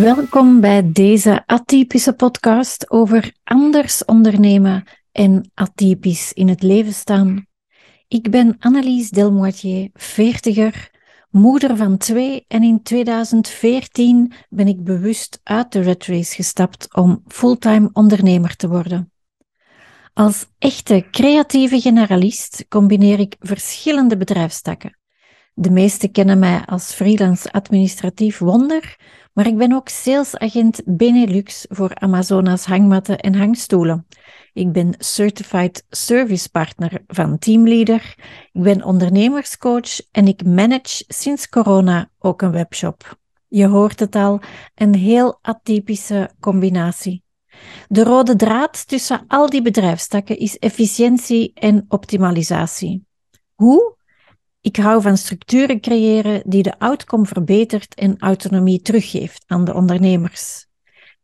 Welkom bij deze atypische podcast over anders ondernemen en atypisch in het leven staan. Ik ben Annelies Delmoitier, veertiger, moeder van twee en in 2014 ben ik bewust uit de red race gestapt om fulltime ondernemer te worden. Als echte creatieve generalist combineer ik verschillende bedrijfstakken. De meesten kennen mij als freelance administratief wonder, maar ik ben ook salesagent Benelux voor Amazonas hangmatten en hangstoelen. Ik ben Certified Service Partner van Teamleader. Ik ben ondernemerscoach en ik manage sinds corona ook een webshop. Je hoort het al, een heel atypische combinatie. De rode draad tussen al die bedrijfstakken is efficiëntie en optimalisatie. Hoe? Ik hou van structuren creëren die de outcome verbetert en autonomie teruggeeft aan de ondernemers.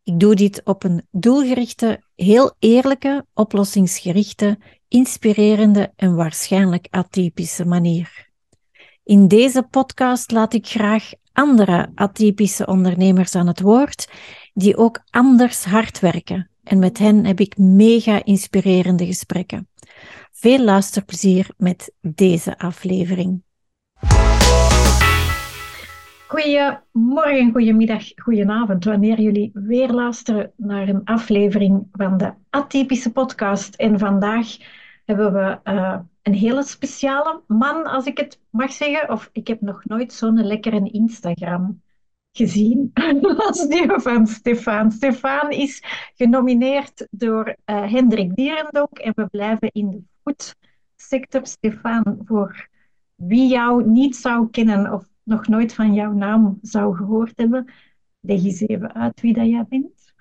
Ik doe dit op een doelgerichte, heel eerlijke, oplossingsgerichte, inspirerende en waarschijnlijk atypische manier. In deze podcast laat ik graag andere atypische ondernemers aan het woord die ook anders hard werken. En met hen heb ik mega inspirerende gesprekken. Veel luisterplezier met deze aflevering. Goedemorgen, goedemiddag, goedenavond, wanneer jullie weer luisteren naar een aflevering van de Atypische Podcast. En vandaag hebben we uh, een hele speciale man, als ik het mag zeggen. Of ik heb nog nooit zo'n lekkere Instagram gezien als die van Stefan. Stefan is genomineerd door uh, Hendrik Dierendonk en we blijven in de foodsector. Stefan, voor wie jou niet zou kennen of nog nooit van jouw naam zou gehoord hebben, leg eens even uit wie dat jij bent.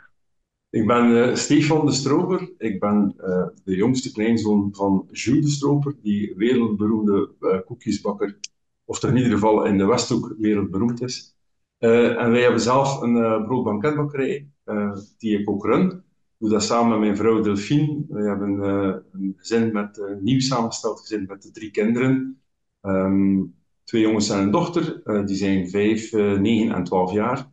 Ik ben uh, Stefan de Stroper. Ik ben uh, de jongste kleinzoon van Jules de Stroper, die wereldberoemde uh, koekjesbakker, of toch in ieder geval in de Westhoek wereldberoemd is. en wij hebben zelf een broodbanketbakkerij, die ik ook run. Doe dat samen met mijn vrouw Delphine. We hebben een gezin met, een nieuw samengesteld gezin met de drie kinderen. Um, twee jongens en een dochter. die zijn vijf, negen en twaalf jaar.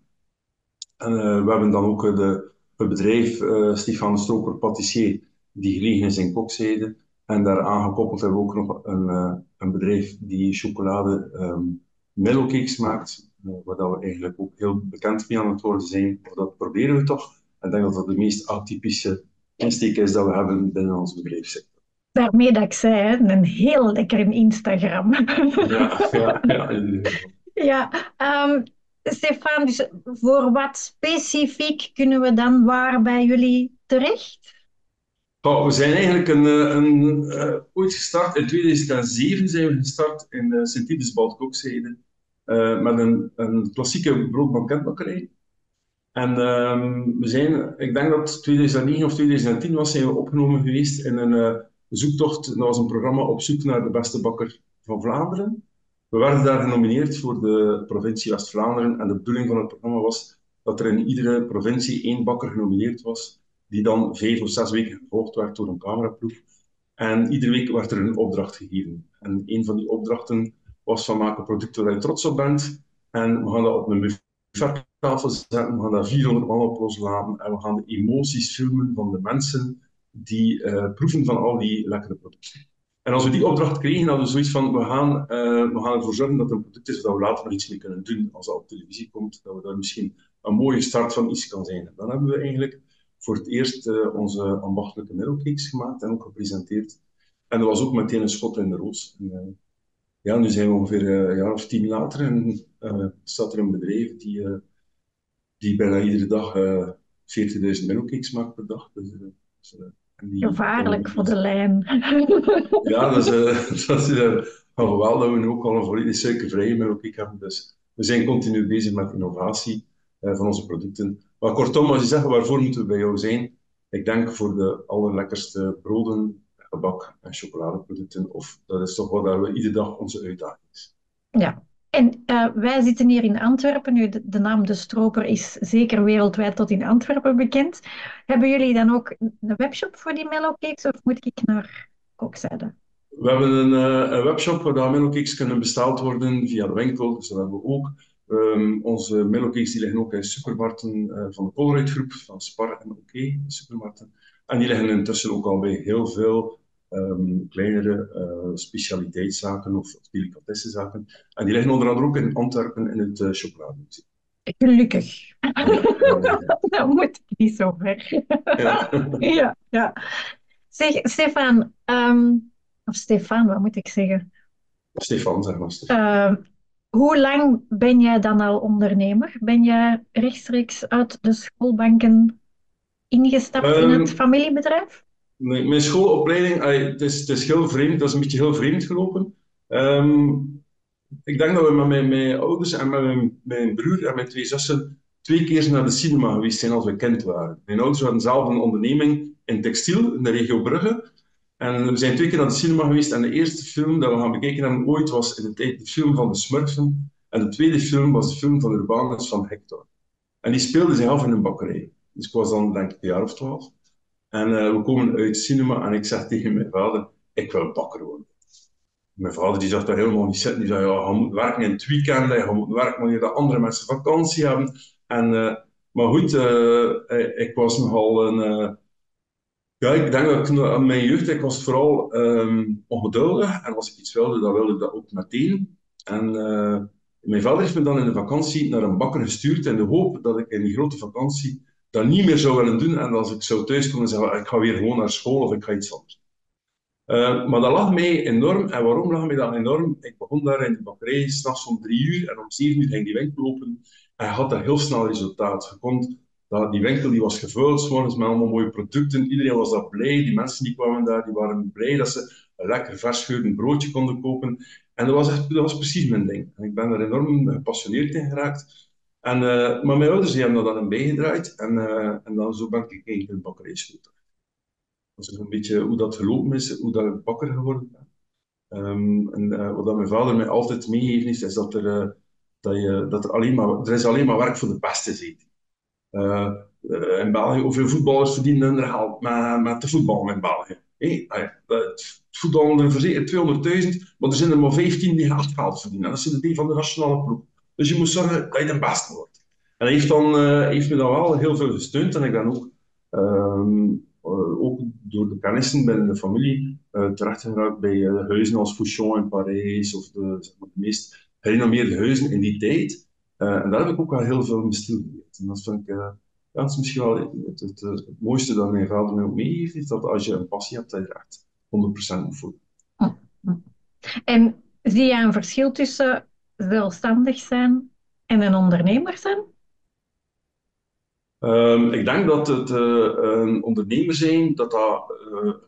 En we hebben dan ook de het bedrijf Stefan Stroper Patissier, die gelegen is in Kokzijde. En daar aangekoppeld hebben we ook nog een, een bedrijf die chocolade um, maakt, waar we eigenlijk ook heel bekend mee aan het worden zijn. Dat proberen we toch. Ik denk dat dat de meest atypische insteek is dat we hebben binnen ons bedrijfssector. Daarmee dat ik zei, een heel lekker Instagram. Ja, ja, ja. ja um, Stefan, dus voor wat specifiek kunnen we dan waar bij jullie terecht? Oh, we zijn eigenlijk een, eh, een, uh, ooit gestart, in 2007 zijn we gestart in uh, Sint-Ides Kokzijde uh, met een, een klassieke broodbanketbakkerij. En uh, we zijn, ik denk dat 2009 of 2010 was, zijn we opgenomen geweest in een zoektocht, dat was een programma op zoek naar de beste bakker van Vlaanderen. We werden daar genomineerd voor de provincie West-Vlaanderen en de bedoeling van het programma was dat er in iedere provincie één bakker genomineerd was, die dan vijf of zes weken gevolgd werd door een cameraploeg. En iedere week werd er een opdracht gegeven. En een van die opdrachten was van maken producten waar je trots op bent. En we gaan dat op een buffettafel zetten, we gaan daar 400 man op loslaten en we gaan de emoties filmen van de mensen die uh, proeven van al die lekkere producten. En als we die opdracht kregen, hadden we zoiets van, we gaan, uh, we gaan ervoor zorgen dat het een product is dat we later nog iets mee kunnen doen. Als dat op televisie komt, dat we daar misschien een mooie start van iets kan zijn. En dan hebben we eigenlijk voor het eerst uh, onze ambachtelijke middlecakes gemaakt en ook gepresenteerd. En dat was ook meteen een schot in de roos. En, ja, nu zijn we ongeveer een jaar of tien later en staat er een bedrijf die, die bijna iedere dag 40.000 middlecakes maakt per dag. Dus, dus Gevaarlijk voor de lijn. Ja, dat is, uh, dat is wel dat we nu ook al een volledig suikervrije melk hebben. Dus we zijn continu bezig met innovatie van onze producten. Maar kortom, als je zegt waarvoor moeten we bij jou zijn, ik denk voor de allerlekkerste broden, gebak en chocoladeproducten. Of dat is toch wat we iedere dag onze uitdaging is. Ja, en uh, wij zitten hier in Antwerpen. Nu, de, naam De Stroper is zeker wereldwijd tot in Antwerpen bekend. Hebben jullie dan ook een webshop voor die mellowcakes of moet ik naar Kokzijde? We hebben een, uh, een webshop waar mellowcakes kunnen besteld worden via de winkel. Dus dat hebben we ook. Um, onze mellowcakes die liggen ook in supermarkten uh, van de Polaroid groep, van Spar en OK, supermarkten. En die liggen intussen ook al bij heel veel um, kleinere uh, specialiteitszaken of delicatessenzaken. En die liggen onder andere ook in Antwerpen in het uh, chocolademuseum. Gelukkig. dat moet niet zo ver. ja. ja, ja. Zeg, Stefan, um, of Stefan, wat moet ik zeggen? Stefan, zeg maar. Uh, hoe lang ben jij dan al ondernemer? Ben jij rechtstreeks uit de schoolbanken ingestapt in het ehm, familiebedrijf? Mijn schoolopleiding, het, is, heel vreemd, dat is een beetje heel vreemd gelopen. Um, ik denk dat we met mijn, ouders en met mijn, mijn, broer en mijn twee zussen twee keer naar de cinema geweest zijn als we kind waren. Mijn ouders hadden zelf een onderneming in textiel in de regio Brugge. En we zijn twee keer naar de cinema geweest en de eerste film dat we gaan bekeken hebben ooit was in de tijd de film van de Smurfen. En de tweede film was de film van Urbanus van Hector. En die speelde af in een bakkerij. Dus ik was dan denk ik een jaar of twaalf. En uh, we komen uit cinema en ik zeg tegen mijn vader, ik wil bakker worden. Mijn vader die zag daar helemaal niet zitten. Die zei, ja, je moet werken in het weekend, je moet werken wanneer de andere mensen vakantie hebben. En, uh, maar goed, uh, ik was nogal een ja, ik denk dat mijn jeugd, ik was vooral um, ongeduldig. En als ik iets wilde, dan wilde ik dat ook meteen. En mijn vader heeft me dan in de vakantie naar een bakker gestuurd in de hoop dat ik in die grote vakantie dat niet meer zou willen doen. En als ik zou thuiskomen zeggen, ik ga weer gewoon naar school of ik ga iets anders. Uh, maar dat lag mij enorm. En waarom lag mij dat enorm? Ik begon daar in de bakkerij, s'nachts om drie uur. En om zeven uur ging die winkel open. En had daar heel snel resultaat. Je kon dat, die winkel die was gevuld met allemaal mooie producten. Iedereen was daar blij. Die mensen die kwamen daar, die waren blij dat ze een lekker vers geurend broodje konden kopen. En dat was, echt, dat was precies mijn ding. En ik ben er enorm gepassioneerd in geraakt. En, uh, maar mijn ouders die hebben dat dan bijgedraaid. En, uh, en dan zo ben ik in de bakkerijschool. Dat is een beetje hoe dat gelopen is, hoe dat ik bakker geworden ben. Um, en uh, wat mijn vader mij altijd meegeeft, is dat er, dat je, dat er, alleen maar, er is alleen maar werk voor de beste zit. In België, hoeveel voetballers verdienen hun geld met, met de voetbal in België? Hey, het voetbal er verzekerd 200.000, maar er zijn er maar 15 die geld verdienen. Dat zijn die van de nationale ploeg. Dus je moet zorgen dat je de beste wordt. En hij heeft, dan, uh, heeft me dan wel heel veel gesteund en ik dan ook, um, uh, ook door de kennissen binnen de familie uh, terechtgeraakt bij huizen als Fouchon in Parijs of de, zeg maar, de meest gerenommeerde huizen in die tijd. En daar heb ik ook wel heel veel mee stilgeleerd. En dat vind ik, ja, misschien wel het, mooiste dat mijn vader mij ook meegeeft, is dat als je een passie hebt, dat je echt 100% moet voelen. En zie je een verschil tussen zelfstandig zijn en een ondernemer zijn? Um, ik denk dat het uh, ondernemer zijn, dat dat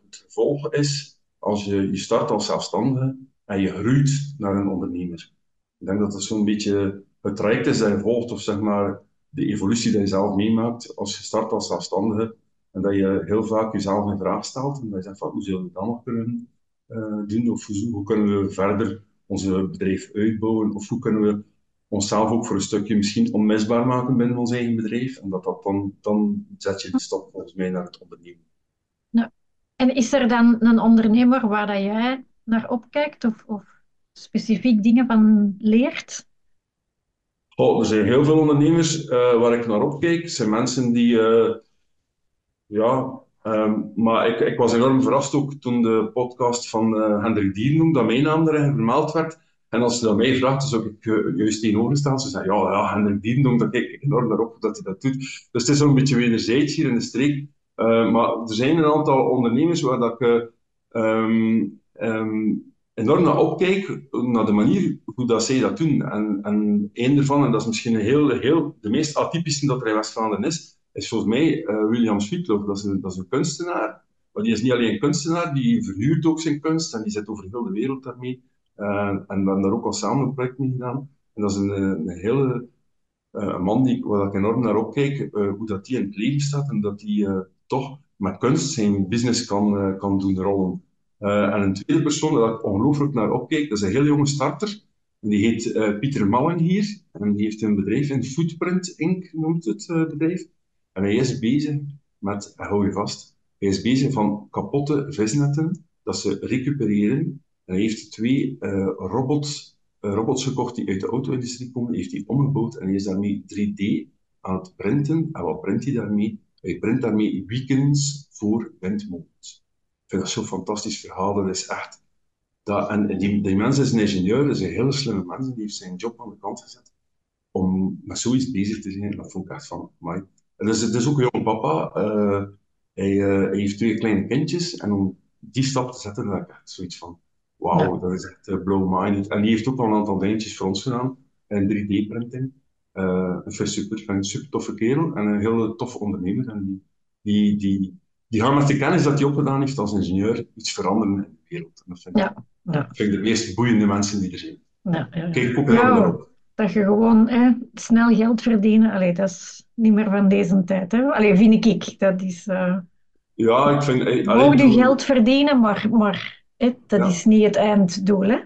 het gevolg is als je, je start als zelfstandige en je groeit naar een ondernemer. Ik denk dat dat zo'n beetje het traject is dat je volgt, of zeg maar de evolutie die je zelf meemaakt als je start als zelfstandige. En dat je heel vaak jezelf in vraag stelt. En dat je zegt van, hoe zullen we dat nog kunnen uh, doen? Of hoe, kunnen we verder onze bedrijf uitbouwen? Of hoe kunnen we onszelf ook voor een stukje misschien onmisbaar maken binnen ons eigen bedrijf? En dat, dat dan, dan zet je de stap volgens mij naar het ondernemen. Ja. En is er dan een ondernemer waar dat jij naar opkijkt? Of, of specifiek dingen van leert? Oh, er zijn heel veel ondernemers uh, waar ik naar opkijk. Het zijn mensen die, uh, ja, um, maar ik, ik was enorm verrast ook toen de podcast van uh, Hendrik Dierenhoek, dat mijn naam erin vermeld werd. En als ze dat mij vraagt, dan zou ik juist tegenover staan. Ze zei, ja, ja Hendrik Dierenhoek, daar kijk ik enorm naar op dat hij dat doet. Dus het is zo'n beetje wederzijds hier in de streek. maar er zijn een aantal ondernemers waar dat ik um, enorm naar opkijk, naar de manier hoe dat zij dat doen. En, en een daarvan, en dat is misschien een heel, heel, de meest atypische dat er in West-Vlaanderen is, is volgens mij uh, William Sweetloaf. Dat is, een, dat is een kunstenaar. Maar die is niet alleen een kunstenaar, die verhuurt ook zijn kunst en die zit over heel de wereld daarmee. Uh, en we hebben daar ook al samen een project mee gedaan. En dat is een, een hele man die, waar ik enorm naar opkijk, hoe dat die in het leven staat en dat die toch met kunst zijn business kan, kan doen rollen. En een tweede persoon waar ik ongelooflijk naar opkijk, dat is een heel jonge starter. Die heet Pieter Mallen hier. En die heeft een bedrijf in Footprint Inc. noemt het bedrijf. En hij is bezig met, hou je vast, hij is bezig van kapotte visnetten, dat ze recupereren. En hij heeft twee robots robots gekocht die uit de auto-industrie komen, heeft hij omgebouwd en hij is daarmee 3D aan het printen. En wat print hij daarmee? Hij print daarmee weekends voor windmolens. Ik vind dat zo'n fantastisch verhaal. Dat is echt... Dat, en die, die mens is een ingenieur, dat is een hele slimme mens, die heeft zijn job aan de kant gezet om met zoiets bezig te zijn. Dat vond ik echt van, my. Dus het is ook een jong papa. Uh, hij, uh, hij, heeft twee kleine kindjes. En om die stap te zetten, dan heb ik echt zoiets van, wauw, ja. dat is echt uh, blow-minded. En die heeft ook al een aantal dingetjes voor ons gedaan. In 3D-printing. Uh, ik vind super, een super toffe kerel en een hele toffe ondernemer. En die, die, die, die gaat met de kennis dat hij opgedaan heeft als ingenieur iets veranderen in de wereld. En dat vind, ja, ja. vind ik de meest boeiende mensen die er zijn. Kijk ook heel daarop. Dat je gewoon hè, snel geld verdienen, allee, dat is niet meer van deze tijd. Hè? Allee, vind ik. Dat is... Uh... Ja, ik vind... Je mag je geld verdienen, maar, maar hè, dat is niet het einddoel, hè?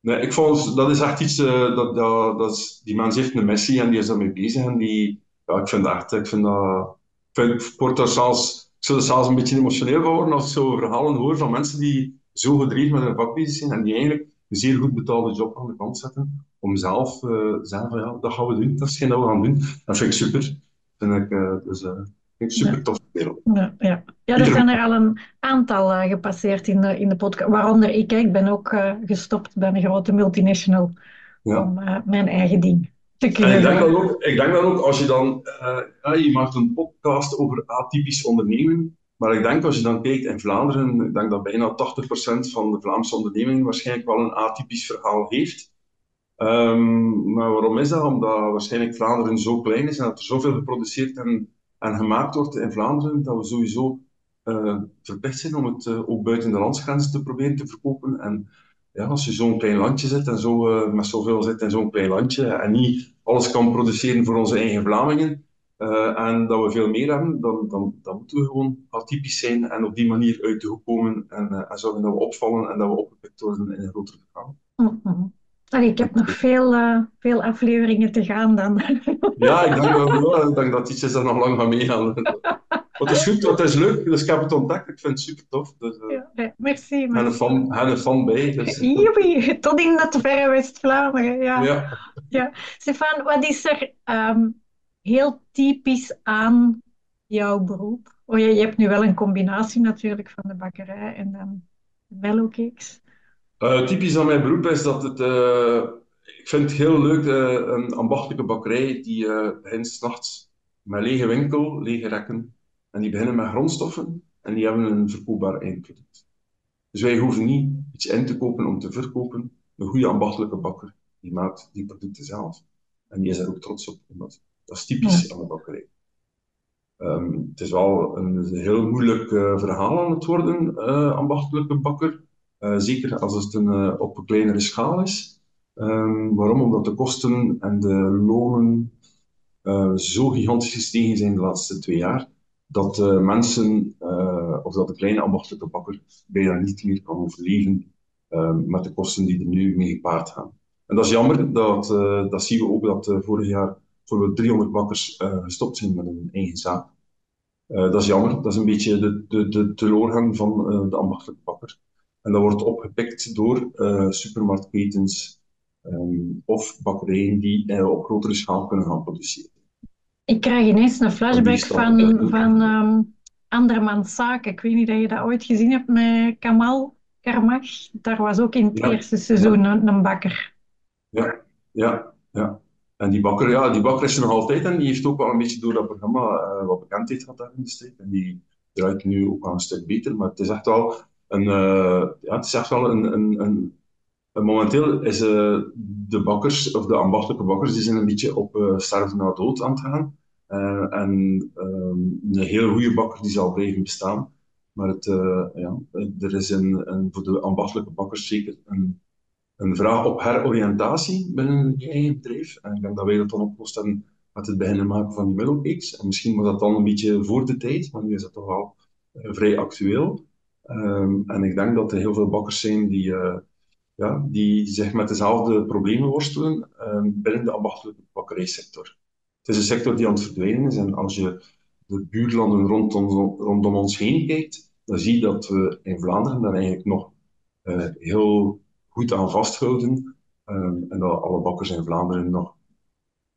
Nee, ik vond, dat is echt iets, uh, dat, dat, dat is, die mens heeft een missie en die is daarmee bezig. En die, ja, ik vind dat echt, ik vind dat, ik vind, ik word er zelfs, ik zou er zelfs een beetje emotioneel van worden als ik zo verhalen hoor van mensen die zo gedreven met hun vak bezig zijn en die eigenlijk een zeer goed betaalde job aan de kant zetten om zelf uh, zeggen van ja, dat gaan we doen, dat is geen dat we gaan doen. Dat vind ik super. Vind ik, uh, dus, uh, vind ik super ja. tof wereld. Ja, ja. ja, er zijn er al een aantal gepasseerd in de, in de podcast, waaronder ik. Ik ben ook gestopt bij een grote multinational ja. om mijn eigen ding te kunnen ik denk, dan ook, ik denk dan ook, als je dan, ja, je maakt een podcast over atypisch ondernemen, maar ik denk als je dan kijkt in Vlaanderen, ik denk dat bijna 80% van de Vlaamse ondernemingen waarschijnlijk wel een atypisch verhaal heeft. Um, maar waarom is dat? Omdat waarschijnlijk Vlaanderen zo klein is en dat er zoveel geproduceerd en, en gemaakt wordt in Vlaanderen, dat we sowieso uh, verplicht zijn om het uh, ook buiten de landsgrenzen te proberen te verkopen. En ja, als je zo'n klein landje zit en zo, uh, met zoveel zit in zo'n klein landje en niet alles kan produceren voor onze eigen Vlamingen, en dat we veel meer hebben, dan, dan, dan moeten we gewoon atypisch zijn en op die manier uit de hoek komen en, en zorgen dat we opvallen en dat we opgepikt worden in een grotere verhaal. Allee, ik heb nog veel, uh, veel afleveringen te gaan dan. Ja, ik denk, wel, ik denk dat iets is dat nog lang gaat meegaan. Wat is goed, wat is leuk. Dus ik heb het ontdekt. Ik vind het super tof. Dus, uh, ja, nee, merci. En een fan, en een fan bij. Dus. Joepie, tot in het verre West-Vlaanderen. Ja. Ja. ja. Stefan, wat is er um, heel typisch aan jouw beroep? Oh, je, je hebt nu wel een combinatie natuurlijk van de bakkerij en dan de mellowcakes. Uh, typisch aan mijn beroep is dat het. Uh, ik vind het heel leuk, uh, een ambachtelijke bakkerij die begint s'nachts met lege winkel, lege rekken. En die beginnen met grondstoffen en die hebben een verkoopbaar eindproduct. Dus wij hoeven niet iets in te kopen om te verkopen. Een goede ambachtelijke bakker die maakt die producten zelf. En die is er ook trots op, omdat dat is typisch ja. aan de bakkerij. Um, het is wel een heel moeilijk verhaal aan het worden, ambachtelijke bakker. Uh, zeker als het een, uh, op een kleinere schaal is. Um, waarom? Omdat de kosten en de lonen uh, zo gigantisch gestegen zijn de laatste twee jaar, dat mensen, of dat de kleine ambachtelijke bakker, bijna niet meer kan overleven met de kosten die er nu mee gepaard gaan. En dat is jammer, dat, dat zien we ook dat vorig jaar bijvoorbeeld 300 bakkers gestopt zijn met een eigen zaak. dat is jammer, dat is een beetje de, de, de teleurgang van de ambachtelijke bakker. En dat wordt opgepikt door uh, supermarktketens um, of bakkerijen die uh, op grotere schaal kunnen gaan produceren. Ik krijg ineens een flashback van, van um, Andermans Zaken. Ik weet niet of je dat ooit gezien hebt met Kamal Karmach. Daar was ook in het ja. eerste seizoen ja. een, een, bakker. Ja, ja, ja. En die bakker, ja, die bakker is er nog altijd en die heeft ook wel een beetje door dat programma uh, wat bekendheid gehad daar in de steek. En die draait nu ook wel een stuk beter, maar het is echt wel een, uh, ja, het is echt wel een, een, een, momenteel is uh, de bakkers, of de ambachtelijke bakkers, die zijn een beetje op uh, sterven na dood aan het gaan. en um, een heel goede bakker die zal blijven bestaan. Maar het, ja, er is een, een, voor de ambachtelijke bakkers zeker een, een vraag op heroriëntatie binnen je eigen bedrijf. En ik denk dat wij dat dan oplost hebben met het beginnen maken van die middlepeaks. En misschien was dat dan een beetje voor de tijd, maar nu is dat toch wel vrij actueel. Um, en ik denk dat er heel veel bakkers zijn die, uh, ja, die zich met dezelfde problemen worstelen um, binnen de ambachtelijke bakkerijsector. Het is een sector die aan het verdwijnen is en als je de buurlanden rondom, rondom ons heen kijkt, dan zie je dat we in Vlaanderen daar eigenlijk nog uh, heel goed aan vasthouden. Ehm, en dat alle bakkers in Vlaanderen nog,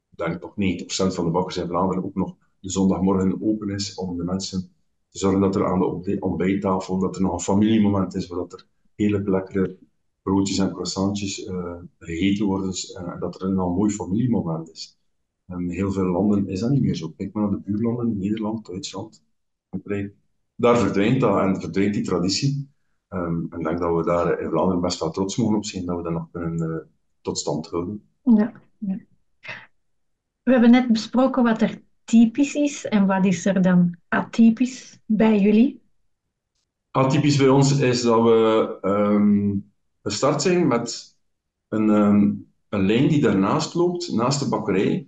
ik denk nog 90% van de bakkers in Vlaanderen ook nog de zondagmorgen open is om de mensen zorgen dat er aan de ontbijttafel, dat er nog een familiemoment is, waar dat er hele lekkere broodjes en croissantjes uh, gegeten worden uh, en dat er een mooi familiemoment is. In heel veel landen is dat niet meer zo. Kijk maar naar de buurlanden, Nederland, Duitsland, Frankrijk. Daar verdwijnt dat en verdwijnt die traditie. Um, en ik denk dat we daar in Vlaanderen best wel trots mogen op zijn dat we dat nog kunnen uh, tot stand houden. Ja, ja. We hebben net besproken wat er typisch is en wat is er dan atypisch bij jullie? Atypisch bij ons is dat we um, gestart zijn met een, um, een lijn die daarnaast loopt, naast de bakkerij,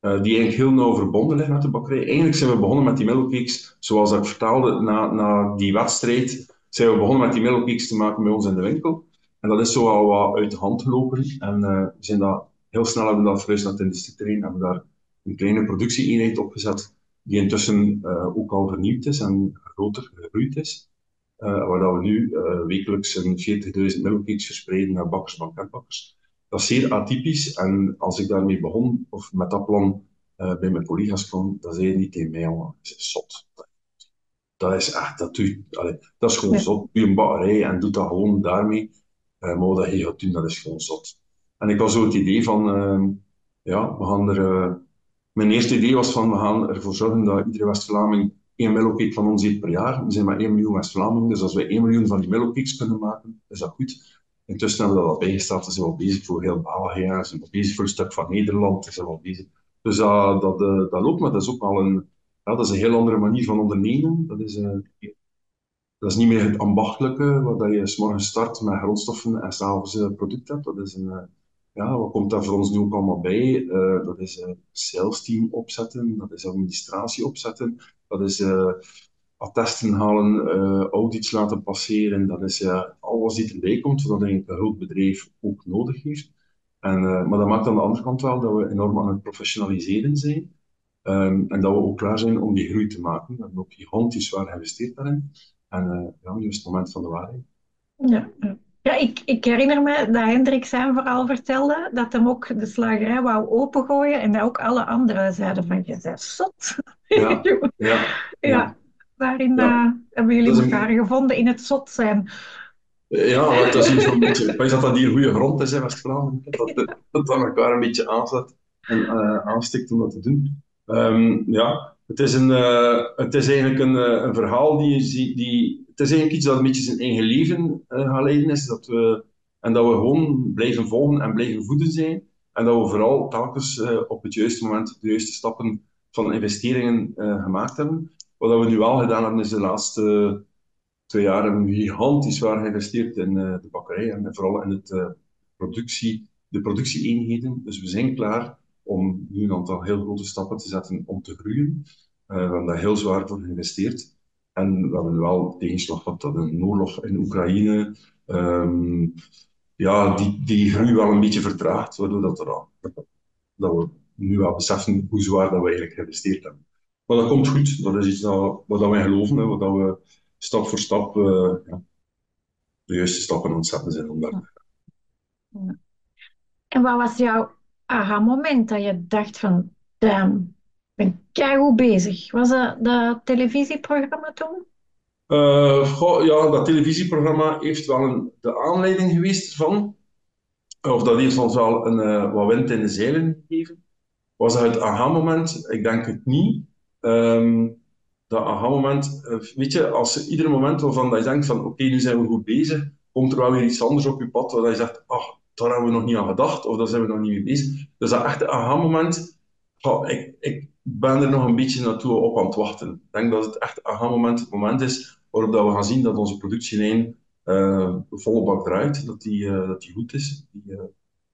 uh, die eigenlijk heel nauw verbonden ligt met de bakkerij. Eigenlijk zijn we begonnen met die melkcakes, zoals ik vertaalde, na, na die wedstrijd zijn we begonnen met die melkcakes te maken bij ons in de winkel. En dat is zo al wat uit de hand gelopen. En uh, we zijn dat, heel snel hebben we dat verhuisd naar het industrieterrein, hebben daar een kleine productieeenheid opgezet, die intussen uh, ook al vernieuwd is en groter gegroeid is. Uh, waar dat we nu uh, wekelijks een 40.000 melkcakes verspreiden naar bakkers, banketbakkers. Dat is zeer atypisch en als ik daarmee begon, of met dat plan bij mijn collega's kwam, dan zei niet tegen mij, jongen, dat is zot. Dat is echt, dat, doe, allee, dat is gewoon ja. zot. Doe een bakkerij en doe dat gewoon daarmee. maar wat dat je gaat doen, dat is gewoon zot. En ik had zo het idee van, ja, we gaan er mijn eerste idee was van we gaan ervoor zorgen dat iedere West-Vlaming één mellowcake van ons eet per jaar. We zijn maar 1 miljoen West-Vlamingen, dus als we 1 miljoen van die mellowcakes kunnen maken, is dat goed. Intussen hebben we dat al bijgesteld, we zijn wel bezig voor heel België, we zijn bezig voor een stuk van Nederland, we zijn wel bezig. Dus dat, dat, dat, loopt, maar dat is ook wel een, ja, dat is een heel andere manier van ondernemen. Dat is, uh, dat is niet meer het ambachtelijke, waar je s morgens start met grondstoffen en s'avonds uh, product hebt. Dat is een, ja, wat komt daar voor ons nu ook allemaal bij? Uh, dat is sales team opzetten, dat is administratie opzetten, dat is uh, attesten halen, audits laten passeren, dat is alles die erbij komt, wat een groot bedrijf ook nodig heeft. En, maar dat maakt aan de andere kant wel dat we enorm aan het professionaliseren zijn. Um, en dat we ook klaar zijn om die groei te maken. We hebben ook gigantisch zwaar geïnvesteerd daarin. En ja, nu is het moment van de waarheid. Ja, ja. Ik, ik herinner me dat Hendrik zijn verhaal vertelde, dat hem ook de slagerij wou opengooien en dat ook alle anderen zeiden van, je bent zot. Ja, ja, ja. Waarin ja. Uh, hebben jullie elkaar een... gevonden in het zot zijn? Ja, dat is iets van beetje, ik dat dat hier goede grond is in West-Vlaanderen, dat, dat dat elkaar een beetje aanzet en uh, aanstikt om dat te doen. Um, ja, het is, een, uh, het is eigenlijk een, een verhaal die, die is eigenlijk iets dat een beetje zijn eigen leven uh, leiden is. Dat we, en dat we gewoon blijven volgen en blijven voeden zijn. En dat we vooral telkens uh, op het juiste moment de juiste stappen van investeringen uh, gemaakt hebben. Wat we nu al gedaan hebben, is de laatste twee jaar hebben we gigantisch zwaar geïnvesteerd in de bakkerij en vooral in het, productie, de productieeenheden. Dus we zijn klaar om nu een aantal heel grote stappen te zetten om te groeien. we hebben daar heel zwaar voor geïnvesteerd. En we hebben wel tegenslag gehad dat een oorlog in Oekraïne, um, ja, die, die groei wel een beetje vertraagt, waardoor dat, er, dat we nu wel beseffen hoe zwaar dat we eigenlijk geïnvesteerd hebben. Maar dat komt goed, dat is iets dat, wat wij geloven, hè, wat we stap voor stap uh, ja, de juiste stappen aan het zetten zijn om daar ja. En wat was jouw aha-moment dat je dacht van, damn, ben keigoed bezig. Was dat dat televisieprogramma toen? Goh, ja, dat televisieprogramma heeft wel een, de aanleiding geweest van, of dat heeft ons wel een, uh, wat wind in de zeilen gegeven. Was dat het aha-moment? Ik denk het niet. Um, dat aha-moment, weet je, als ieder moment waarvan dat je denkt van oké, nu zijn we goed bezig, komt er wel weer iets anders op je pad waar je zegt, ach, daar hebben we nog niet aan gedacht, of daar zijn we nog niet mee bezig. Dus dat echte aha-moment, ik, ik ben er nog een beetje naartoe op aan het wachten. Ik denk dat het echt aha-moment het moment is waarop dat we gaan zien dat onze productielijn uh, volle bak draait, dat die, uh, dat die goed is. Die, uh,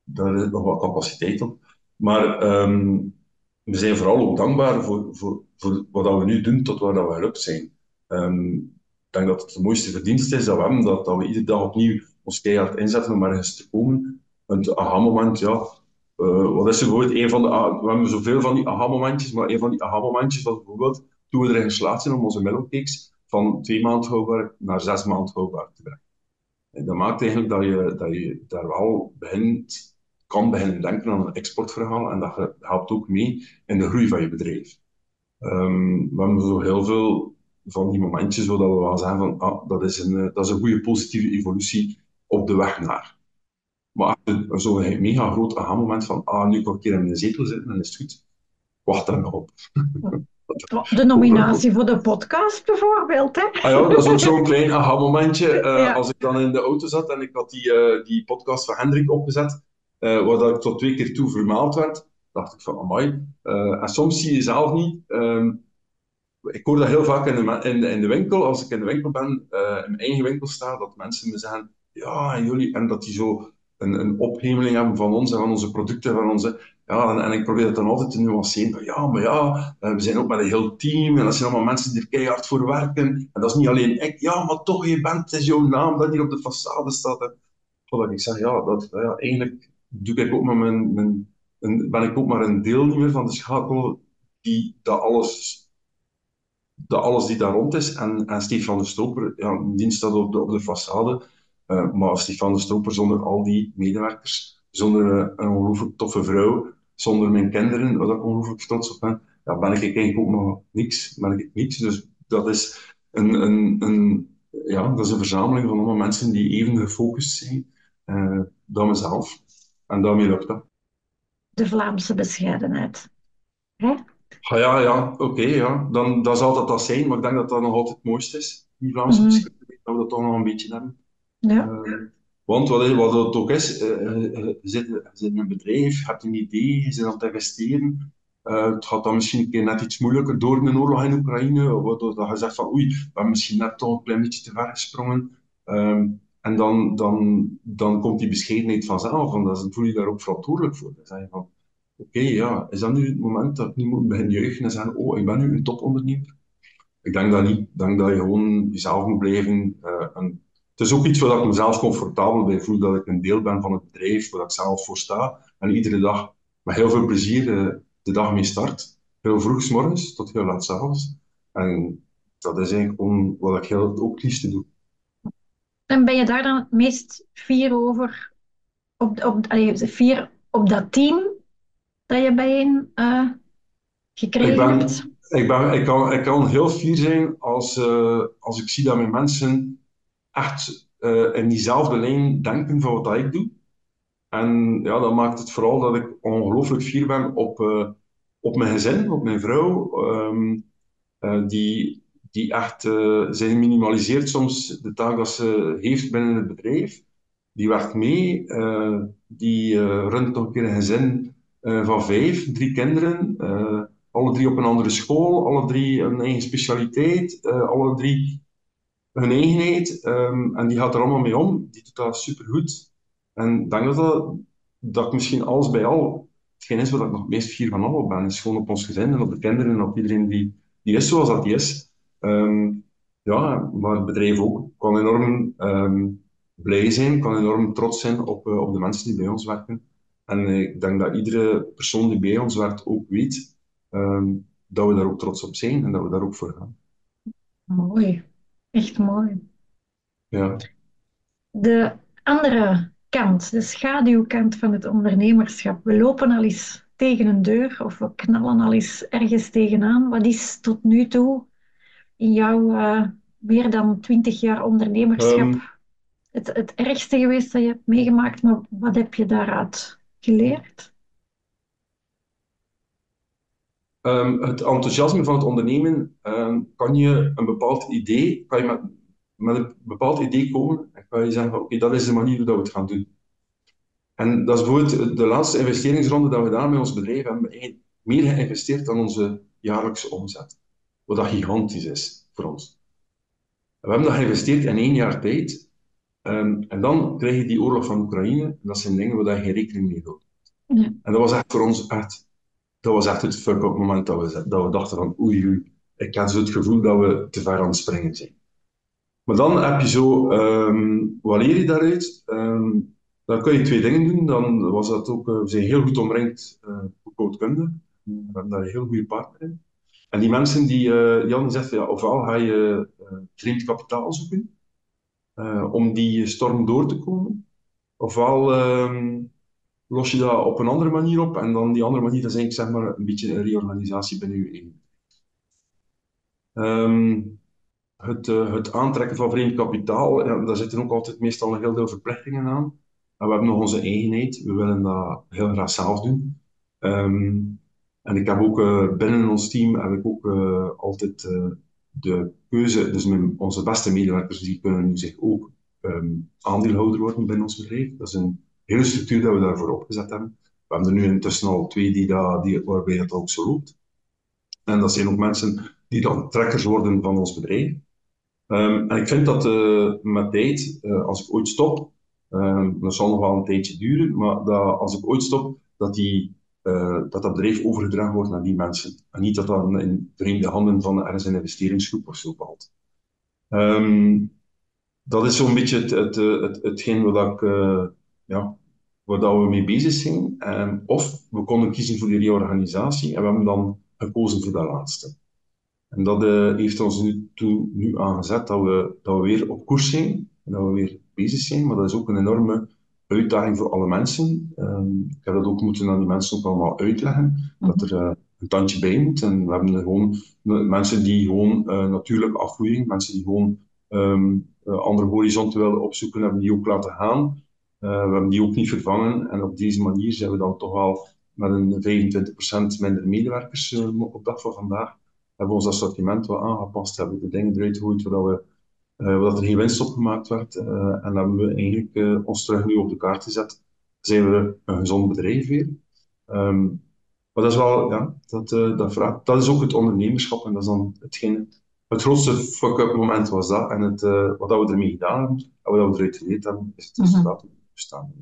daar is nog wat capaciteit op. Maar um, we zijn vooral ook dankbaar voor, voor, voor wat we nu doen tot waar dat we gelukt zijn. Um, ik denk dat het de mooiste verdienst is dat we hebben, dat, dat we iedere dag opnieuw ons keihard inzetten om ergens te komen. Een aha-moment, ja, uh, wat is er bijvoorbeeld een van de, we hebben zoveel van die aha-momentjes, maar een van die aha-momentjes was bijvoorbeeld toen we erin geslaagd zijn om onze mellowcakes van twee maand houdbaar naar zes maand houdbaar te brengen. En dat maakt eigenlijk dat je, dat je daar wel begint kan beginnen denken aan een exportverhaal en dat helpt ook mee in de groei van je bedrijf. Um, we hebben zo heel veel van die momentjes waar we wel zeggen van ah, dat, is een, dat is een goede positieve evolutie op de weg naar. Maar zo'n mega groot aha-moment van ah, nu kan ik een keer in de zetel zitten en is het goed. Wacht daar nog op. De nominatie voor de podcast bijvoorbeeld, hè? Ah ja, dat is ook zo'n klein aha-momentje. Uh, Als ik dan in de auto zat en ik had die, uh, die podcast van Hendrik opgezet, uh, waar dat ik tot twee keer toe vermaald werd, dacht ik van, amai. en soms zie je zelf niet... Um, ik hoor dat heel vaak in de, in de, in de winkel, als ik in de winkel ben, in mijn eigen winkel sta, dat mensen me zeggen, ja, en jullie, en dat die zo een, een ophemeling hebben van ons en van onze producten, van onze ja, en, en, ik probeer het dan altijd te nuanceren. Ja, maar ja, eh, we zijn ook met een heel team en dat zijn allemaal mensen die er keihard voor werken. En dat is niet alleen ik. Ja, maar toch, je bent, het is jouw naam dat hier op de façade staat. Voordat ik zeg, ja, dat, ja, eigenlijk doe ik ook maar mijn, mijn, ben ik ook maar een deelnemer van de schakel die dat alles, dat alles die daar rond is. En, en Stefan de Stroper, ja, die staat op de, op de façade. Uh, maar Stefan de Stroper zonder al die medewerkers, zonder een ongelooflijk toffe vrouw, zonder mijn kinderen, waar ik ongelooflijk trots op ben, ja, ben ik eigenlijk ook nog niks. Ben ik niks. Dus dat is een, een, een, ja, dat is een verzameling van allemaal mensen die even gefocust zijn uh, dan mezelf. En daarmee lukt dat. De Vlaamse bescheidenheid. Hè? Ah, ja, ja, oké, ja. Dan, dan zal dat dat zijn, maar ik denk dat dat nog altijd het mooiste is, die Vlaamse mm bescheidenheid, dat we dat toch nog een beetje hebben. Ja. Uh, want wat, wat het ook is, je, zit, je zit in een bedrijf, je hebt een idee, je zit aan het investeren. Uh, het gaat dan misschien een keer net iets moeilijker door een oorlog in Oekraïne, waardoor je zegt van oei, we hebben misschien net toch een klein beetje te ver gesprongen. Um, en dan, dan, dan komt die bescheidenheid vanzelf, en dan voel je daar ook verantwoordelijk voor. Dan zeg je van, oké, ja, is dat nu het moment dat ik nu moet beginnen juichen en zeggen, oh, ik ben nu een topondernemer? Ik denk dat niet. Ik denk dat je gewoon jezelf moet blijven en het is ook iets waar ik mezelf comfortabel bij voel, dat ik een deel ben van het bedrijf, waar ik zelf voor sta. En iedere dag met heel veel plezier de, eh, de dag mee start. Heel vroeg s morgens tot heel laat s avonds. En dat is eigenlijk gewoon wat ik heel, ook liefste doe. En ben je daar dan het meest fier over? Op, op, allee, fier op dat team dat je bijeen uh, gekregen ik ben, hebt? Ik, ben, ik, kan, ik kan heel fier zijn als, uh, als ik zie dat mijn mensen echt uh, in diezelfde lijn denken van wat ik doe. En ja, dat maakt het vooral dat ik ongelooflijk fier ben op, uh, op mijn gezin, op mijn vrouw, um, uh, die, die echt zijn minimaliseert soms de taak dat ze heeft binnen het bedrijf. Die werkt mee, die runt nog een keer een gezin van vijf, drie kinderen, alle drie op een andere school, alle drie een eigen specialiteit, alle drie hun eigenheid um, en die gaat er allemaal mee om. Die doet dat supergoed. En ik denk dat, dat, ik misschien alles bij al hetgeen is wat ik nog het meest fier van allemaal ben. Is gewoon op ons gezin en op de kinderen en op iedereen die, die is zoals dat is. Um, ja, maar het bedrijf ook kan enorm um, blij zijn, kan enorm trots zijn op, uh, op de mensen die bij ons werken. En uh, ik denk dat iedere persoon die bij ons werkt ook weet dat we daar ook trots op zijn en dat we daar ook voor gaan. Mooi. Echt mooi. Ja. De andere kant, de schaduwkant van het ondernemerschap. We lopen al eens tegen een deur of we knallen al eens ergens tegenaan. Wat is tot nu toe in jouw uh, meer dan twintig jaar ondernemerschap um, het, het ergste geweest dat je hebt meegemaakt? Maar wat heb je daaruit geleerd? Um, het enthousiasme van het ondernemen um, kan je een bepaald idee, kan je met, met een bepaald idee komen en kan je zeggen van oké, okay, dat is de manier hoe we het gaan doen. En dat is bijvoorbeeld de laatste investeringsronde dat we daar met ons bedrijf hebben meer geïnvesteerd dan onze jaarlijkse omzet. Wat dat gigantisch is voor ons. We hebben dat geïnvesteerd in één jaar tijd. Um, en dan krijg je die oorlog van Oekraïne. En dat zijn dingen waar je geen rekening mee houdt. Ja. En dat was echt voor ons echt dat was echt het fuck-up moment dat we, dat we dachten van oei, oei, ik had zo het gevoel dat we te ver aan het springen zijn. Maar dan heb je zo, um, wat leer je daaruit? Um, dan kun je twee dingen doen. Dan was dat ook, uh, we zijn heel goed omringd uh, voor codekunde. We hebben daar een heel goede partner in. En die mensen die, uh, Jan zegt, ja, ofwel ga je uh, vreemd kapitaal zoeken om die storm door te komen, ofwel um, los je dat op een andere manier op. En dan die andere manier, dat is eigenlijk zeg maar een beetje een reorganisatie binnen je eigen. Ehm, het, uh, het aantrekken van vreemd kapitaal, daar zitten ook altijd meestal heel veel verplichtingen aan. En we hebben nog onze eigenheid, we willen dat heel graag zelf doen. Ehm, en ik heb ook uh, binnen ons team heb ik ook uh, altijd de keuze, dus mijn, onze beste medewerkers die kunnen nu zich ook um, aandeelhouder worden binnen ons bedrijf. Dat is een hele structuur dat we daarvoor opgezet hebben. We hebben er nu intussen al twee die dat, die, waarbij het ook zo loopt. En dat zijn ook mensen die dan trekkers worden van ons bedrijf. Um, en ik vind dat uh, met tijd, uh, als ik ooit stop, um, dat zal nog wel een tijdje duren, maar dat als ik ooit stop, dat, die, uh, dat dat bedrijf overgedragen wordt naar die mensen. En niet dat dat in vreemde handen van ergens een investeringsgroep of zo valt. Um, dat is zo'n beetje het, het, het, hetgeen wat ik, ja, waar dat we mee bezig zijn. of we konden kiezen voor die reorganisatie en we hebben dan gekozen voor dat laatste. En dat uh, heeft ons nu, toe, nu aangezet dat we, dat we weer op koers zijn en dat we weer bezig zijn. Maar dat is ook een enorme uitdaging voor alle mensen. Um, ik heb dat ook moeten aan die mensen ook allemaal uitleggen, dat er uh, een tandje bij moet. En we hebben gewoon mensen die gewoon uh, natuurlijk afvoering, mensen die gewoon um, andere horizonten willen opzoeken, hebben die ook laten gaan. We hebben die ook niet vervangen. En op deze manier zijn we dan toch wel met een 25% minder medewerkers op dag van vandaag hebben we ons assortiment wat aangepast, hebben de dingen eruit gegooid waar, we, uh, waar er geen winst op gemaakt werd. Uh, en hebben we eigenlijk uh, ons terug nu op de kaart gezet. Zijn we een gezond bedrijf weer. Um, maar dat is wel, ja, dat, dat, vraagt, dat is ook het ondernemerschap en dat is dan hetgeen. Het grootste fuck-up moment was dat. En het, wat dat we ermee gedaan hebben, en wat we eruit geleerd hebben, is het resultaat mm -hmm. Bestaan.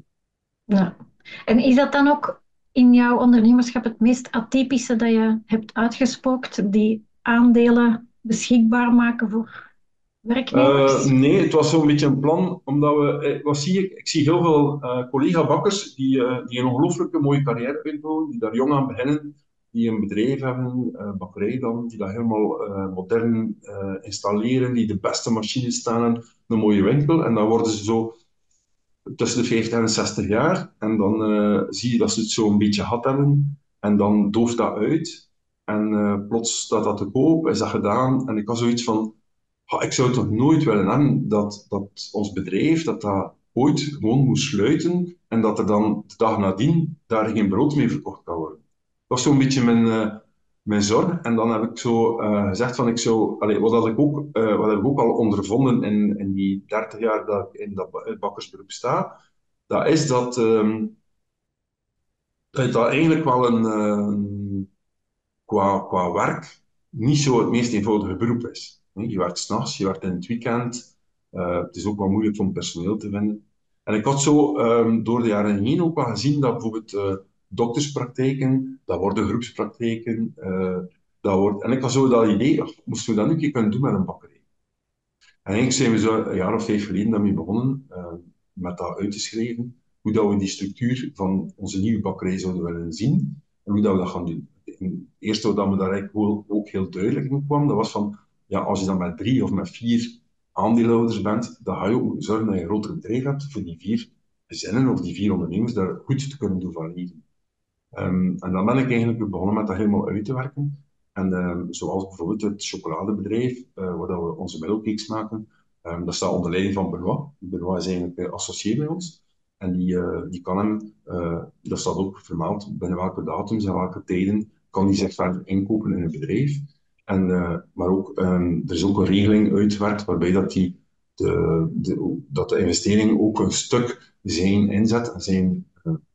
Ja. En is dat dan ook in jouw ondernemerschap het meest atypische dat je hebt uitgespookt, die aandelen beschikbaar maken voor werknemers? Uh, nee, het was zo'n beetje een plan, omdat we, eh, wat zie ik? Ik zie heel veel uh, collega-bakkers die, uh, die een ongelooflijke mooie carrière uitbouwen, die daar jong aan beginnen, die een bedrijf hebben, bakkerij dan, die dat helemaal modern installeren, die de beste machines staan, een mooie winkel, en dan worden ze zo tussen de 50 en 60 jaar. En dan uh, zie je dat ze het zo een beetje gehad hebben. En dan dooft dat uit. En uh, plots staat dat te koop, is dat gedaan. En ik had zoiets van, ik zou toch nooit willen hebben dat, dat ons bedrijf, dat dat ooit gewoon moest sluiten. En dat er dan de dag nadien daar geen brood mee verkocht kan worden. Dat was zo'n beetje mijn, uh, mijn zorg. En dan heb ik zo uh, gezegd van ik zou, wat, had ik ook, uh, wat heb ik ook al ondervonden in, in die 30 jaar dat ik in dat bakkersberoep sta, dat is dat, um, dat, eigenlijk wel een, uh, qua, qua werk niet zo het meest eenvoudige beroep is. Je werkt s'nachts, je werkt in het weekend, het is ook wel moeilijk om personeel te vinden. En ik had zo um, door de jaren heen ook wel gezien dat bijvoorbeeld dokterspraktijken, dat worden groepspraktijken. Uh, dat wordt, en ik had zo dat idee, moesten we dat nu een keer kunnen doen met een bakkerij? En eigenlijk zijn we zo een jaar of vijf geleden daarmee begonnen, uh, met dat uit te schrijven, hoe dat we die structuur van onze nieuwe bakkerij zouden willen zien, en hoe dat we dat gaan doen. Het eerste wat we daar eigenlijk ook heel duidelijk in kwam, dat was van, ja, als je dan met drie of met vier aandeelhouders bent, dan ga je ook zorgen dat je een groter bedrijf hebt voor die vier gezinnen of die vier ondernemers daar goed te kunnen doen van leven. Um, en dan ben ik eigenlijk begonnen met dat helemaal uit te werken. En um, zoals bijvoorbeeld het chocoladebedrijf, uh, waar we onze mellowcakes maken, um, dat staat onder leiding van Benoit. Benoit is eigenlijk uh, associé bij ons. En die, uh, die kan hem, dat staat ook vermeld, binnen welke datums en welke tijden kan die zich verder inkopen in het bedrijf. En, maar ook, er is ook een regeling uitgewerkt waarbij dat, die de, dat de investering ook een stuk zijn inzet en zijn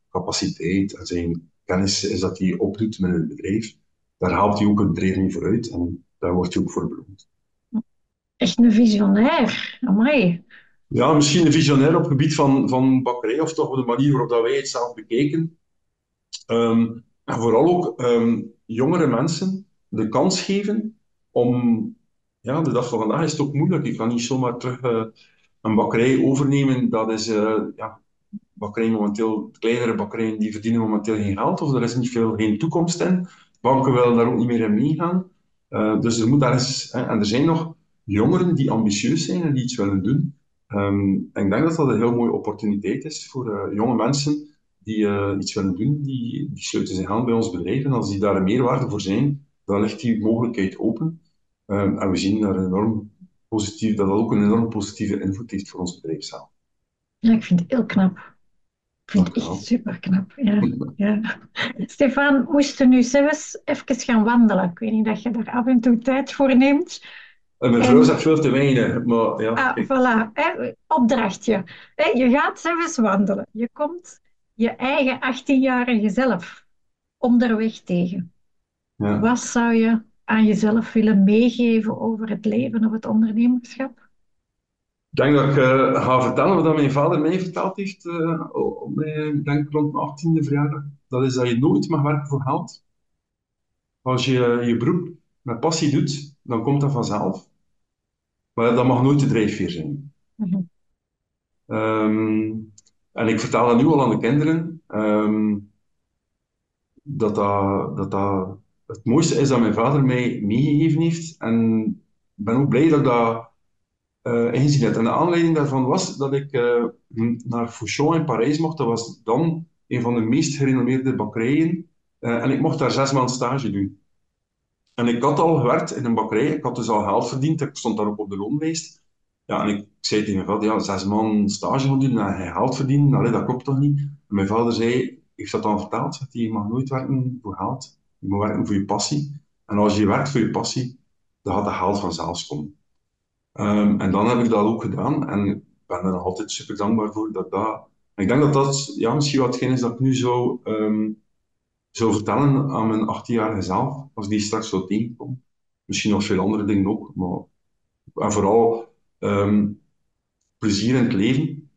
capaciteit en zijn kennis is dat hij opdoet met het bedrijf, daar haalt hij ook het bedrijf niet vooruit en daar wordt hij ook voor beloond. Echt een visionair, amai. Ja, misschien een visionair op het gebied van, van bakkerij, of toch op de manier waarop dat wij het zelf bekeken. Um, en vooral ook um, jongere mensen de kans geven om, ja, de dag van vandaag is het ook moeilijk. Je kan niet zomaar terug uh, een bakkerij overnemen. Dat is, uh, ja, bakkerijen momenteel, kleinere bakkerijen, die verdienen momenteel geen geld, of er is niet veel, geen toekomst in. Banken willen daar ook niet meer in meegaan. Uh, dus er moet daar eens, hè, en er zijn nog jongeren die ambitieus zijn en die iets willen doen. Um, en ik denk dat dat een heel mooie opportuniteit is voor uh, jonge mensen die uh, iets willen doen, die, die sluiten zich aan bij ons bedrijf. En als die daar een meerwaarde voor zijn, dan ligt die mogelijkheid open. Um, en we zien daar enorm positief, dat dat ook een enorm positieve invloed heeft voor ons bedrijf. Ja, ik vind het heel knap. Ik vind het echt super knap. Ja, ja. Stefan, moest nu zelfs even gaan wandelen? Ik weet niet dat je daar af en toe tijd voor neemt. En mijn vrouw zegt veel te weinig, maar ja. Ah, voilà, hè, opdrachtje. je gaat zelfs wandelen. Je komt je eigen 18-jarige zelf onderweg tegen. Ja. Wat zou je aan jezelf willen meegeven over het leven of het ondernemerschap? Ik denk dat ik uh, ga vertellen wat mijn vader mij verteld heeft uh, op mijn, denk rond mijn 18e verjaardag. Dat is dat je nooit mag werken voor geld. Als je je beroep met passie doet, dan komt dat vanzelf. Maar dat mag nooit de drijfveer zijn. Mhm. Ehm, en ik vertel dat nu al aan de kinderen, um, dat, dat, dat dat het mooiste is dat mijn vader mij meegegeven heeft. En ik ben ook blij dat ik dat uh. En de aanleiding daarvan was dat ik uh, naar Fouchon in Parijs mocht. Dat was dan een van de meest gerenommeerde bakkerijen. Uh, en ik mocht daar zes maanden stage doen. En ik had al gewerkt in een bakkerij. Ik had dus al geld verdiend. Ik stond daar ook op de loonlijst. Ja, en ik, zei tegen mijn vader, ja, zes maanden stage gaan doen en hij geld verdienen, allee, dat klopt toch niet? En mijn vader zei, heeft dat dan verteld? Dat je mag nooit werken voor geld. Je moet werken voor je passie. En als je werkt voor je passie, dan gaat dat geld vanzelf komen. Um, en dan heb ik dat ook gedaan. En ik ben er nog altijd super dankbaar voor dat dat... ik denk dat dat ja, misschien watgene is dat ik nu zou, um, zou vertellen aan mijn 18-jarige zelf, als die straks zou tegenkomen. Misschien nog veel andere dingen ook, maar... En vooral um, plezier in het leven.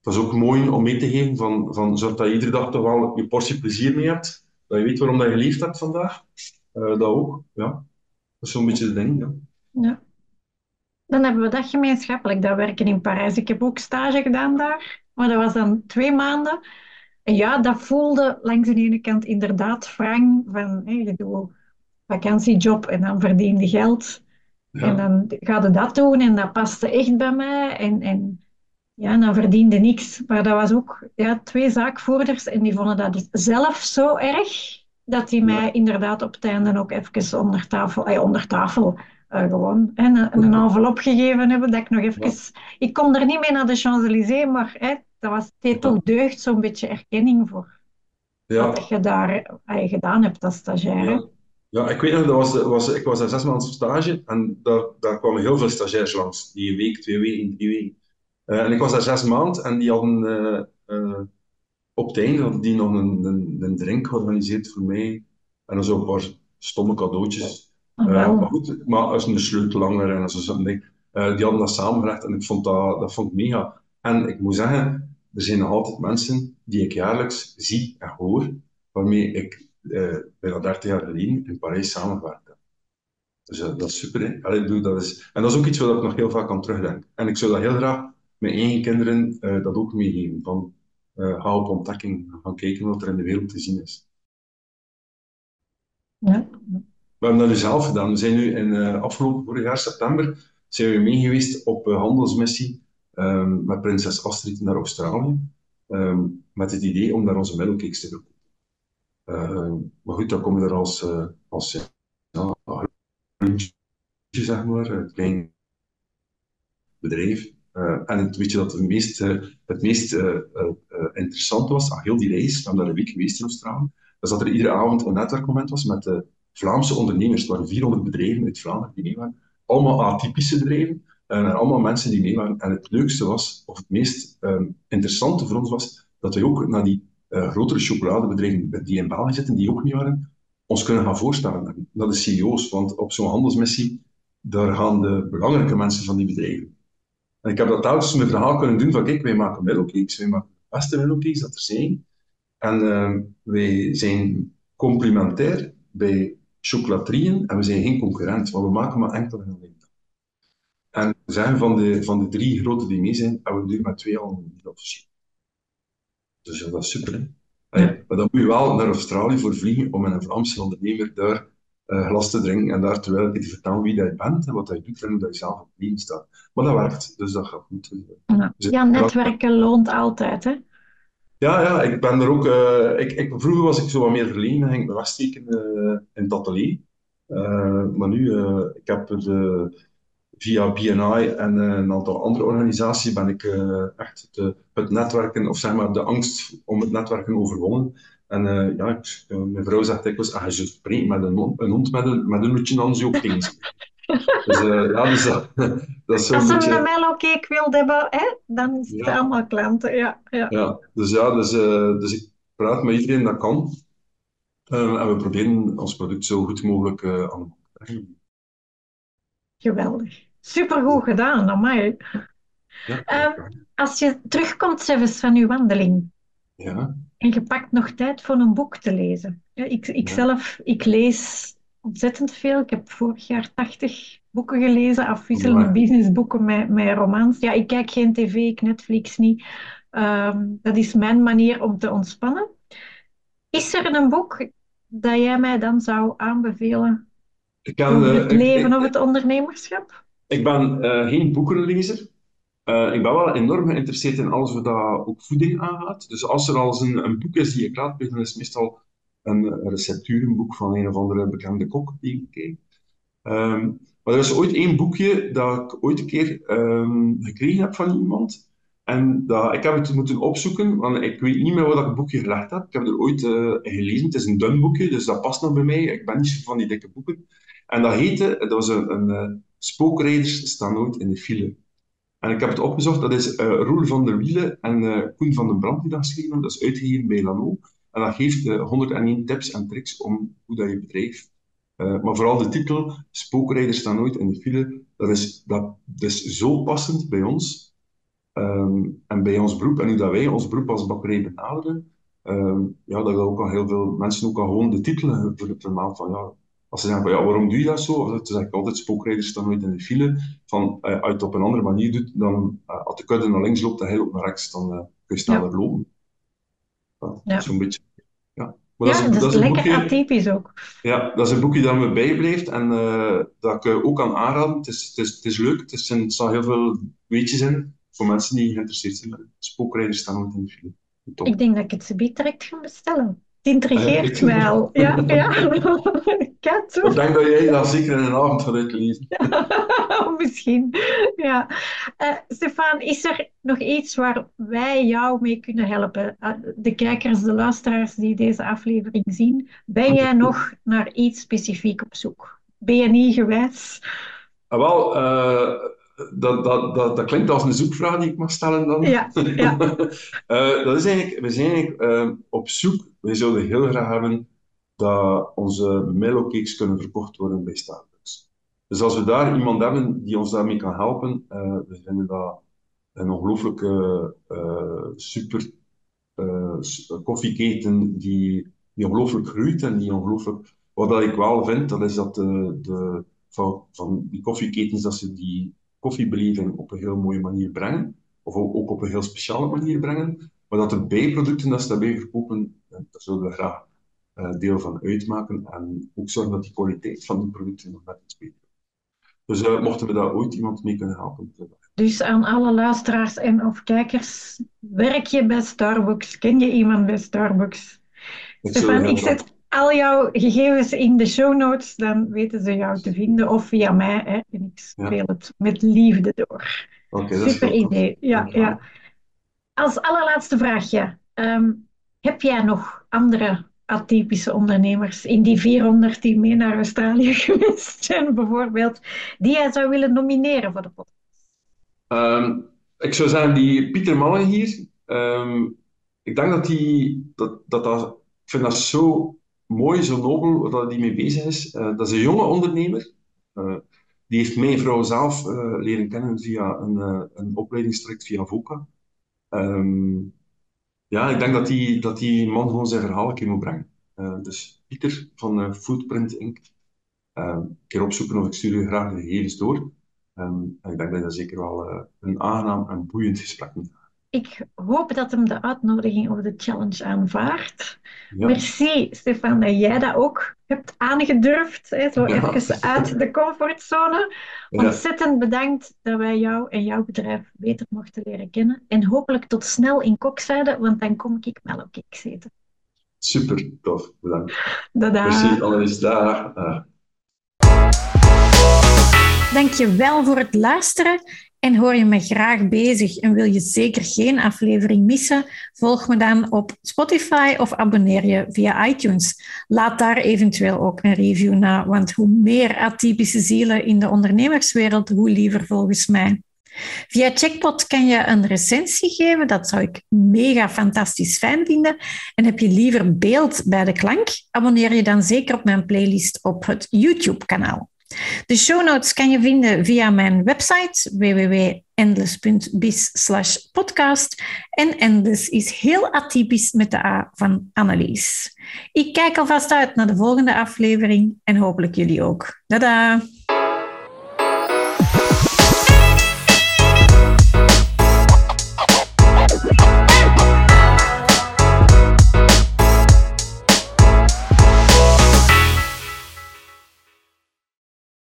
Dat is ook mooi om mee te geven, van, van zorg dat je iedere dag toch wel je portie plezier mee hebt. Dat je weet waarom dat je geleefd hebt vandaag. Uh, dat ook, ja. Dat is zo'n beetje het ding, ja. Dan hebben we dat gemeenschappelijk, dat werken in Parijs. Ik heb ook stage gedaan daar, maar dat was dan twee maanden. En ja, dat voelde langs de ene kant inderdaad wrang van, hey, je doet vakantiejob en dan verdien je geld. En dan ga je dat doen en dat paste echt bij mij. En, en ja, dan verdiende niks. Maar dat was ook ja, twee zaakvoerders en die vonden dat dus zelf zo erg dat die mij inderdaad op het einde ook even onder tafel, eh, onder tafel uh, gewoon een, een envelop gegeven hebben. Dat ik nog even... Ik kom er niet mee naar de Champs-Élysées, maar hè, dat was, deed ook deugd, zo'n beetje erkenning voor ja. wat je daar uh, gedaan hebt als stagiaire. Ja, ik weet nog, dat was, was, ik was daar zes maanden stage en daar, daar kwamen heel veel stagiairs langs. Die een week, twee weken, drie weken. Uh, en ik was daar zes maanden en die hadden op het einde hadden die nog een, een, een, drink georganiseerd voor mij. En dan zo een paar stomme cadeautjes. Oh, maar goed, maar als een sleutelanger en zo'n ding. die hadden dat samengelegd en ik vond dat, dat vond ik mega. En ik moet zeggen, er zijn nog altijd mensen die ik jaarlijks zie en hoor, waarmee ik uh, bijna 30 jaar geleden in Parijs samenwerkte. Dus dat is super. Hè? Allee, dat is, en dat is ook iets wat ik nog heel vaak aan terugdenk. En ik zou dat heel graag mijn eigen kinderen dat ook meegeven. Van, ga op ontdekking, gaan kijken wat er in de wereld te zien is. Ja. We hebben dat nu zelf gedaan. We zijn nu in afgelopen vorig jaar september zijn we mee geweest op handelsmissie um, met prinses Astrid naar Australië. Um, met het idee om daar onze middelcakes te doen. Uh, maar goed, dan kom je er als, uh, als ja, zeg maar, een klein bedrijf. En het, weet je dat het meest, het meest interessant was aan heel die reis, we hebben week geweest in Australië, was dat er iedere avond een netwerkmoment was met de Vlaamse ondernemers. Waren 400 bedrijven uit Vlaanderen die mee waren. Allemaal atypische bedrijven. En allemaal mensen die mee waren. En het leukste was, of het meest um, interessante voor ons was, dat wij ook naar die uh, grotere chocoladebedrijven die in België zitten, die ook niet waren, ons kunnen gaan voorstellen. Dat de CEO's, want op zo'n handelsmissie, daar gaan de belangrijke mensen van die bedrijven. En ik heb dat telkens mijn verhaal kunnen doen van, kijk, wij maken middlecakes, wij maken de beste middlecakes dat er zijn. En uh, wij zijn complementair bij chocolaterieën en we zijn geen concurrent, want we maken maar enkel en alleen. En we zeggen van de, van de drie grote die mee zijn, hebben we nu met twee al. Dus ja, dat is super. Hè? Maar dan moet je wel naar Australië voor vliegen om met een Vlaamse ondernemer daar uh, glas te drinken en daar terwijl ik te vertellen wie je bent en wat je doet en hoe je zelf op het staat. Maar dat werkt, dus dat gaat goed. Ja, dus ja netwerken loont altijd, hè? Ja, ja, ik ben er ook. eh, ik, ik, vroeger was ik zo wat meer verlegen en ging ik me wegsteken eh, in het atelier. Eh, maar nu, eh, ik heb de, via BNI en een aantal andere organisaties ben ik echt de, het netwerken, of zeg maar de angst om het netwerken overwonnen. En ja, ik- mijn vrouw zegt dikwijls, ah, je spreekt met een een hond met een, met een hoedje, ook geen Dus eh, ja, dus dat, dat is zo'n Als ze een beetje... mellowcake wil hebben, hè, dan is het Ja, allemaal klanten. Ja, ja. ja, dus ja, dus, eh, dus ik praat met iedereen dat kan. Eh, en we proberen ons product zo goed mogelijk eh, aan de man te brengen. Geweldig. Supergoed gedaan, amai. Ja, Ehm, als je terugkomt zelfs van je wandeling ja, en je pakt nog tijd voor een boek te lezen. Ja, ik, ik zelf, ik lees ontzettend veel. Ik heb vorig jaar 80 boeken gelezen, afwisselende businessboeken met, met romans. Ja, ik kijk geen tv, ik Netflix niet. Ehm, dat is mijn manier om te ontspannen. Is er een boek dat jij mij dan zou aanbevelen Ik, kan, over eh, het leven of het ondernemerschap? ik ben eh, geen boekenlezer. Eh, ik ben wel enorm geïnteresseerd in alles wat ook voeding aangaat. Dus als er al eens een, een boek is die ik raadpleeg, dan is het meestal een, recepturenboek van een of andere bekende kok. Ehm, maar er is ooit één boekje dat ik ooit een keer ehm, gekregen heb van iemand. En dat, ik heb het moeten opzoeken, want ik weet niet meer ik het boekje gelegd heb. Ik heb er ooit eh, gelezen. Het is een dun boekje, dus dat past nog bij mij. Ik ben niet zo van die dikke boeken. En dat heette, dat was een, een eh, Spookrijders staan nooit in de file. En ik heb het opgezocht, dat is eh Roel van der Wielen en Koen van den Brand die dat geschreven hebben. Dat is uitgegeven bij Lano. En dat geeft eh, 101 tips en tricks om hoe dat je bedrijf eh, maar vooral de titel, Spookrijders staan nooit in de file, dat is, dat, dat is zo passend bij ons ehm, en bij ons beroep en hoe dat wij ons beroep als bakkerij benaderen. ehm, ja, dat ook al heel veel mensen ook al gewoon de titel vermeld van ja, als ze zeggen van ja, waarom doe je dat zo? Dan zeg ik altijd, spookrijders staan nooit in de file. Van, eh, als je het op een andere manier doet, dan eh, als de kudde naar links loopt en hij loopt naar rechts, dan eh, kun je Ja, sneller lopen. Ja, ja. zo'n beetje. Ja. Maar dat is, Ja, dat dat is lekker boekje. atypisch ook. Ja, dat is een boekje dat me bijblijft en eh, dat ik eh, ook kan aanraden. Het is, het is, het is leuk, het is, er staan heel veel weetjes in voor mensen die geïnteresseerd zijn. Spookrijders staan in de file. Ik denk dat ik het subiet direct ga bestellen. Het Eh, intrigeert mij al. Ja, ja. Kijk ik denk dat jij dat zeker in een avond gaat uitlezen. Misschien. Ja. Eh, Stefan, is er nog iets waar wij jou mee kunnen helpen? Eh, de kijkers, de luisteraars die deze aflevering zien, ben jij nog naar iets specifiek op zoek? BNI gewijs? Ah, wel, eh, dat, dat, dat, dat klinkt als een zoekvraag die ik mag stellen dan. Ja, ja, dat is eigenlijk, we zijn eigenlijk eh, op zoek. Wij zouden heel graag hebben dat onze mellowcakes kunnen verkocht worden bij Starbucks. Dus als we daar iemand hebben die ons daarmee kan helpen, eh, we vinden dat een ongelooflijke eh, super eh, koffieketen die, die ongelooflijk groeit en die ongelooflijk... Wat ik wel vind, dat is dat de, de, van, van die koffieketens, dat ze die koffiebeleving op een heel mooie manier brengen, of ook, op een heel speciale manier brengen, maar dat de bijproducten dat ze daarbij verkopen, daar zullen we graag deel van uitmaken en ook zorgen dat die kwaliteit van die producten nog net iets beter. Dus eh, mochten we daar ooit iemand mee kunnen helpen, Dus aan alle luisteraars en of kijkers, werk je bij Starbucks? Ken je iemand bij Starbucks? ik Stefan, ik zet al jouw gegevens in de show notes, dan weten ze jou te vinden of via mij. Hè, en ik Ja, speel het met liefde door. is Super idee. Ja, ja. Als allerlaatste vraagje. Ehm, heb jij nog andere atypische ondernemers in die 400 die mee naar Australië geweest zijn, bijvoorbeeld, die jij zou willen nomineren voor de podcast? Ehm, ik zou zeggen, die Pieter Mannen hier, ehm, ik denk dat die, dat, dat, dat, ik vind dat zo mooi, zo nobel, dat hij mee bezig is. Eh, dat is een jonge ondernemer. Eh, die heeft mijn vrouw zelf eh, leren kennen via een, een opleidingstraject via VOCA. Ehm, ja, ik denk dat die, dat die man gewoon zijn verhaal een keer moet brengen. Eh, dus Pieter van eh, Footprint Inc. Eh, een keer opzoeken of ik stuur je graag de gegevens door. En ik denk dat je zeker wel een aangenaam en boeiend gesprek mee ik hoop dat hem de uitnodiging of de challenge aanvaardt. Merci, Stefan, dat jij dat ook hebt aangedurfd. Hè, zo even uit de comfortzone. Ontzettend bedankt dat wij jou en jouw bedrijf beter mochten leren kennen. En hopelijk tot snel in Kokzijde, want dan kom ik melkcakes eten. Super, tof. Bedankt. Dada. Merci, Annelies. Dag. Dank je wel voor het luisteren. En hoor je me graag bezig en wil je zeker geen aflevering missen? Volg me dan op Spotify of abonneer je via iTunes. Laat daar eventueel ook een review na, want hoe meer atypische zielen in de ondernemerswereld, hoe liever volgens mij. Via Checkpot kan je een recensie geven. Dat zou ik mega fantastisch fijn vinden. En heb je liever beeld bij de klank? Abonneer je dan zeker op mijn playlist op het YouTube-kanaal. De show notes kan je vinden via mijn website www.endless.biz podcast. En Endless is heel atypisch met de A van Annelies. Ik kijk alvast uit naar de volgende aflevering en hopelijk jullie ook. Tada!